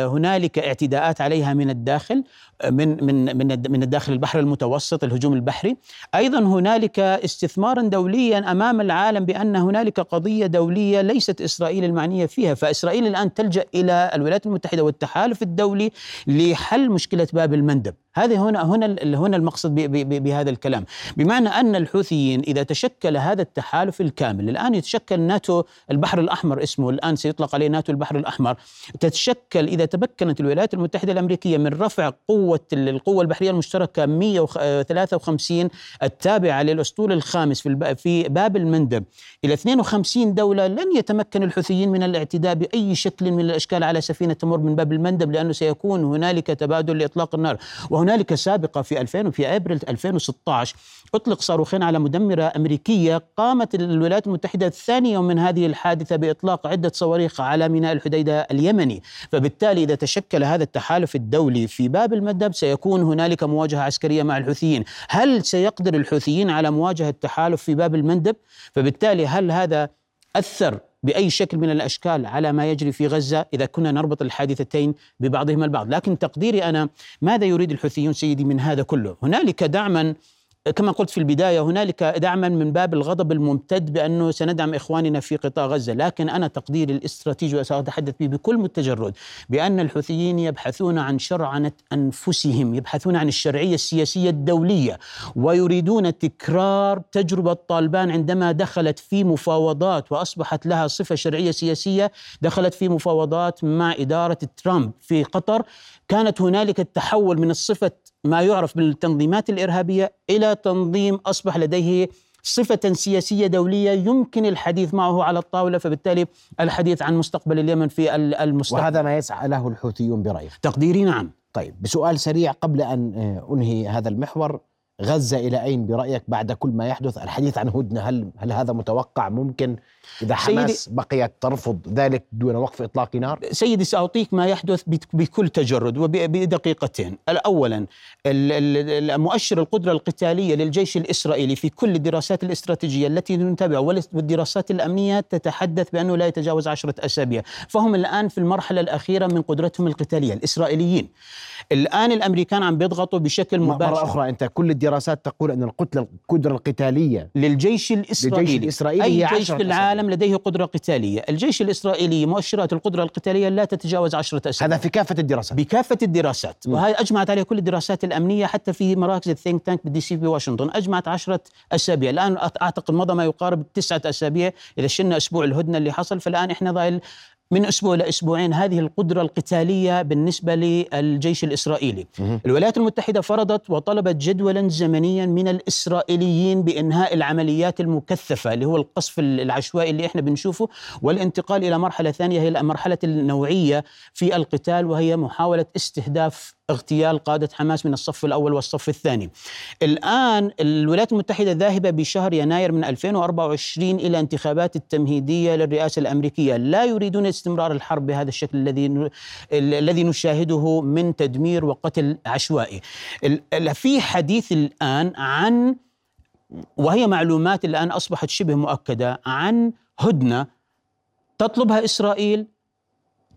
هنالك اعتداءات عليها من الداخل من من من من الداخل البحر المتوسط الهجوم البحري. أيضا هنالك استثمارا دوليا أمام العالم بأن هنالك قضية دولية ليست إسرائيل المعنية فيها. فإسرائيل الآن تلجأ إلى الولايات المتحدة والتحالف الدولي لحل مشكلة باب المندب. هذه هنا هنا هنا المقصد بهذا الكلام. بمعنى أن الحوثيين إذا تشكل هذا التحالف الكامل الآن يتشكل ناتو البحر الأحمر اسمه الآن سيطلق عليه ناتو البحر الأحمر تتشكل إذا تمكنت الولايات المتحدة الأمريكية من رفع قوة القوة البحرية المشتركة 153 التابعة للأسطول الخامس في في باب المندب إلى 52 دولة لن يتمكن الحوثيين من الاعتداء بأي شكل من الأشكال على سفينة تمر من باب المندب لأنه سيكون هنالك تبادل لإطلاق النار. وهنالك هنالك سابقة في 2000 وفي أبريل 2016 أطلق صاروخين على مدمرة أمريكية قامت الولايات المتحدة ثاني يوم من هذه الحادثة بإطلاق عدة صواريخ على ميناء الحديدة اليمني. فبالتالي إذا تشكل هذا التحالف الدولي في باب المندب سيكون هنالك مواجهة عسكرية مع الحوثيين. هل سيقدر الحوثيين على مواجهة التحالف في باب المندب فبالتالي هل هذا أثر بأي شكل من الأشكال على ما يجري في غزة إذا كنا نربط الحادثتين ببعضهما البعض، لكن تقديري أنا ماذا يريد الحوثيون سيدي من هذا كله؟ هنالك دعما كما قلت في البداية هنالك دعما من باب الغضب الممتد بأنه سندعم إخواننا في قطاع غزة، لكن أنا تقديري الاستراتيجي وساتحدث به بكل متجرد بأن الحوثيين يبحثون عن شرعنه أنفسهم، يبحثون عن الشرعية السياسية الدولية ويريدون تكرار تجربة طالبان عندما دخلت في مفاوضات وأصبحت لها صفة شرعية سياسية، دخلت في مفاوضات مع إدارة ترامب في قطر، كانت هنالك التحول من الصفة ما يعرف بالتنظيمات الإرهابية إلى تنظيم أصبح لديه صفة سياسية دولية يمكن الحديث معه على الطاولة فبالتالي الحديث عن مستقبل اليمن في المستقبل. وهذا ما يسعى له الحوثيون برأيك؟ تقديري نعم. طيب بسؤال سريع قبل أن آه، أنهي هذا المحور. غزة إلى أين برأيك بعد كل ما يحدث؟ الحديث عن هدنة هل, هل هذا متوقع ممكن إذا حماس بقيت ترفض ذلك دون وقف إطلاق نار؟ سيدي سأعطيك ما يحدث بكل تجرد وبدقيقتين أولا مؤشر القدرة القتالية للجيش الإسرائيلي في كل الدراسات الاستراتيجية التي نتابعها والدراسات الأمنية تتحدث بأنه لا يتجاوز عشرة أسابيع. فهم الآن في المرحلة الأخيرة من قدرتهم القتالية الإسرائيليين. الآن الأمريكان عم بيضغطوا بشكل مباشر. مرة أخرى أنت كل الدراسات تقول أن القدرة القدرة القتالية للجيش الإسرائيلي, للجيش الإسرائيلي أي جيش في العالم لديه قدرة قتالية. الجيش الإسرائيلي مؤشرات القدرة القتالية لا تتجاوز عشرة أسابيع هذا في كافة الدراسات. بكافة الدراسات. وهي أجمعت عليها كل الدراسات الأمنية حتى في مراكز ال think tank بال DC في واشنطن. أجمعت عشرة أسابيع. الآن أعتقد مضى ما يقارب تسعة أسابيع. إذا شلنا أسبوع الهدنة اللي حصل فالآن إحنا ضايل من أسبوع لاسبوعين هذه القدرة القتالية بالنسبة للجيش الإسرائيلي. الولايات المتحدة فرضت وطلبت جدولا زمنيا من الإسرائيليين بإنهاء العمليات المكثفة اللي هو القصف العشوائي اللي إحنا بنشوفه والانتقال إلى مرحلة ثانية هي مرحلة النوعية في القتال وهي محاولة استهداف اغتيال قادة حماس من الصف الأول والصف الثاني. الآن الولايات المتحدة ذاهبة بشهر يناير من 2024 إلى انتخابات التمهيدية للرئاسة الأمريكية. لا يريدون استمرار الحرب بهذا الشكل الذي الذي نشاهده من تدمير وقتل عشوائي. في حديث الآن عن وهي معلومات الآن أصبحت شبه مؤكدة عن هدنة تطلبها إسرائيل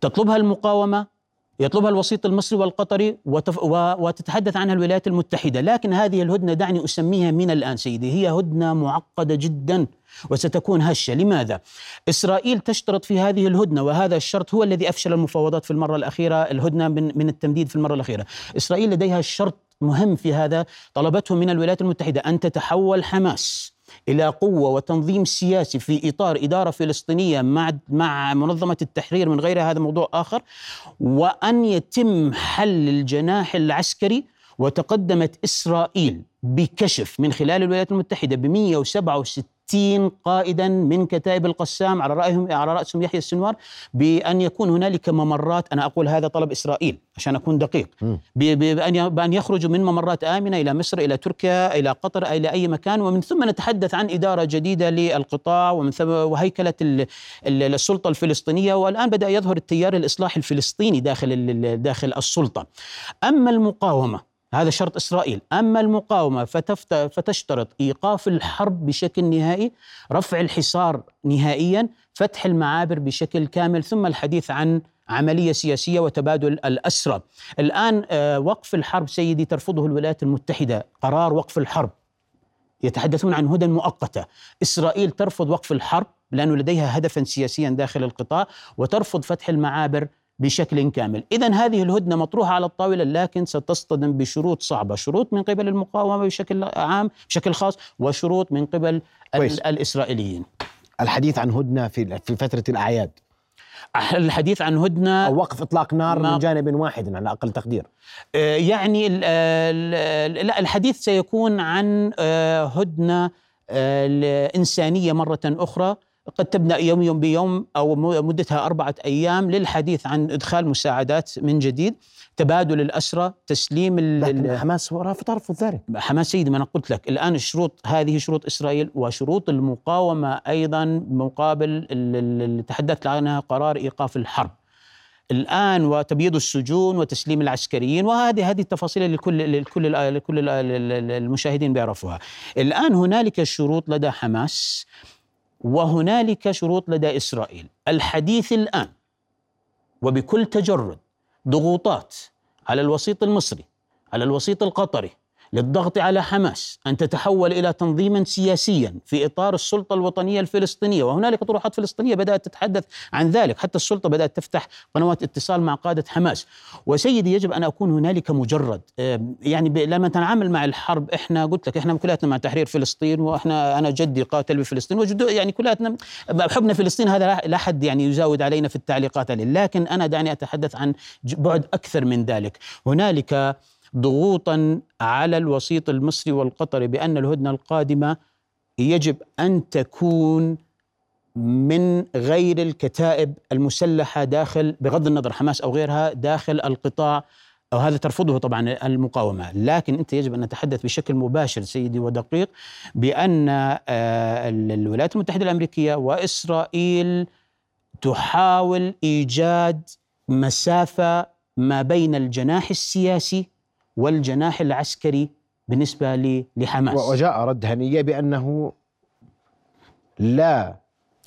تطلبها المقاومة يطلبها الوسيط المصري والقطري وتف... و... وتتحدث عنها الولايات المتحدة. لكن هذه الهدنة دعني أسميها من الآن سيدي. هي هدنة معقدة جدا وستكون هشة. لماذا؟ إسرائيل تشترط في هذه الهدنة وهذا الشرط هو الذي أفشل المفاوضات في المرة الأخيرة الهدنة من, من التمديد في المرة الأخيرة. إسرائيل لديها شرط مهم في هذا طلبته من الولايات المتحدة أن تتحول حماس. إلى قوة وتنظيم سياسي في إطار إدارة فلسطينية مع مع منظمة التحرير من غير هذا موضوع آخر وأن يتم حل الجناح العسكري وتقدمت إسرائيل بكشف من خلال الولايات المتحدة ب 167 60 قائدا من كتائب القسام على رأيهم على رأسهم يحيى السنوار بأن يكون هنالك ممرات. أنا أقول هذا طلب إسرائيل عشان أكون دقيق. بأن بأن يخرجوا من ممرات آمنة إلى مصر إلى تركيا إلى قطر إلى أي مكان. ومن ثم نتحدث عن إدارة جديدة للقطاع ومن ثم وهيكلة السلطة الفلسطينية. والآن بدأ يظهر التيار الإصلاحي الفلسطيني داخل داخل السلطة. أما المقاومة هذا شرط إسرائيل، أما المقاومة فتشترط إيقاف الحرب بشكل نهائي، رفع الحصار نهائيا، فتح المعابر بشكل كامل، ثم الحديث عن عملية سياسية وتبادل الأسرى. الآن آه، وقف الحرب سيدي ترفضه الولايات المتحدة، قرار وقف الحرب. يتحدثون عن هدى مؤقتة، إسرائيل ترفض وقف الحرب لأنه لديها هدفا سياسيا داخل القطاع وترفض فتح المعابر بشكل كامل. إذا هذه الهدنة مطروحة على الطاولة لكن ستصطدم بشروط صعبة شروط من قبل المقاومة بشكل عام بشكل خاص وشروط من قبل كويس. الإسرائيليين. الحديث عن هدنة في في فترة الأعياد. الحديث عن هدنة أو وقف إطلاق نار من جانب واحد على أقل تقدير. آه، يعني لا الحديث سيكون عن آه، هدنة الإنسانية مرة أخرى. قد تبدا يوم يوم بيوم أو مدتها أربعة أيام للحديث عن إدخال مساعدات من جديد. تبادل الاسرى تسليم لكن حماس ترفض ذلك حماس سيدي ما أنا قلت لك. الآن الشروط هذه شروط إسرائيل وشروط المقاومة أيضا مقابل اللي تحدثت عنها قرار إيقاف الحرب. الآن وتبييض السجون وتسليم العسكريين وهذه هذه التفاصيل اللي الكل الكل الكل المشاهدين بيعرفوها. الآن هنالك شروط لدى حماس. وهنالك شروط لدى إسرائيل. الحديث الآن وبكل تجرد ضغوطات على الوسيط المصري على الوسيط القطري للضغط على حماس أن تتحول إلى تنظيما سياسيا في إطار السلطة الوطنية الفلسطينية. وهنالك طروحات فلسطينية بدأت تتحدث عن ذلك. حتى السلطة بدأت تفتح قنوات اتصال مع قادة حماس. وسيدي يجب أن أكون هنالك مجرد. يعني لما نتعامل مع الحرب إحنا قلت لك إحنا كلياتنا مع تحرير فلسطين وإحنا أنا جدي قاتل بفلسطين وجدو يعني كلياتنا حبنا فلسطين هذا لا حد يعني يزاود علينا في التعليقات عليه. لكن أنا دعني أتحدث عن بعد أكثر من ذلك. هنالك ضغوطا على الوسيط المصري والقطري بأن الهدنة القادمة يجب أن تكون من غير الكتائب المسلحة داخل بغض النظر حماس أو غيرها داخل القطاع. أو هذا ترفضه طبعا المقاومة. لكن أنت يجب أن نتحدث بشكل مباشر سيدي ودقيق بأن الولايات المتحدة الأمريكية وإسرائيل تحاول إيجاد مسافة ما بين الجناح السياسي والجناح العسكري بالنسبة لحماس. وجاء رد هنية بأنه لا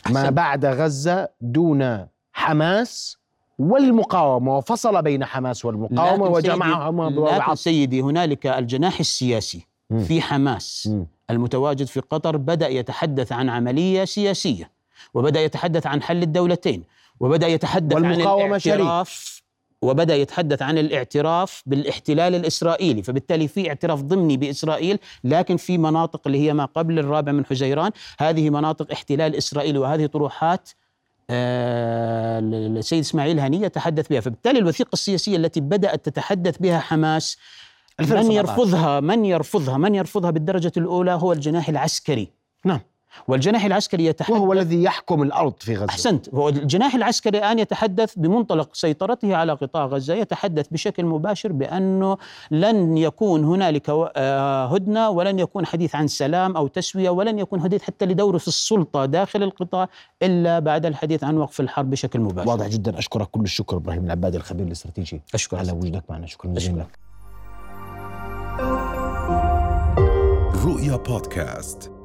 ما بعد غزة دون حماس والمقاومة وفصل بين حماس والمقاومة وجمعهما لكن سيدي هنالك الجناح السياسي م. في حماس. م. المتواجد في قطر بدأ يتحدث عن عملية سياسية وبدأ يتحدث عن حل الدولتين وبدأ يتحدث عن الاعتراف وبدأ يتحدث عن الاعتراف بالاحتلال الإسرائيلي فبالتالي في اعتراف ضمني بإسرائيل لكن في مناطق اللي هي ما قبل الرابع من حزيران هذه مناطق احتلال إسرائيلي وهذه طروحات آه السيد إسماعيل هنية تحدث بها. فبالتالي الوثيقة السياسية التي بدأت تتحدث بها حماس من يرفضها من يرفضها من يرفضها بالدرجة الأولى هو الجناح العسكري. نعم. والجناح العسكري يتحدث وهو الذي يحكم الأرض في غزة. أحسنت. هو الجناح العسكري الآن يتحدث بمنطلق سيطرته على قطاع غزة يتحدث بشكل مباشر بأنه لن يكون هنالك آه، هدنة ولن يكون حديث عن سلام أو تسوية ولن يكون حديث حتى لدوره في السلطة داخل القطاع إلا بعد الحديث عن وقف الحرب بشكل مباشر. واضح جدا. أشكرك كل الشكر إبراهيم العبادي الخبير الاستراتيجي. أشكرك. على وجودك معنا. شكرا جزيلا. لك رؤيا بودكاست.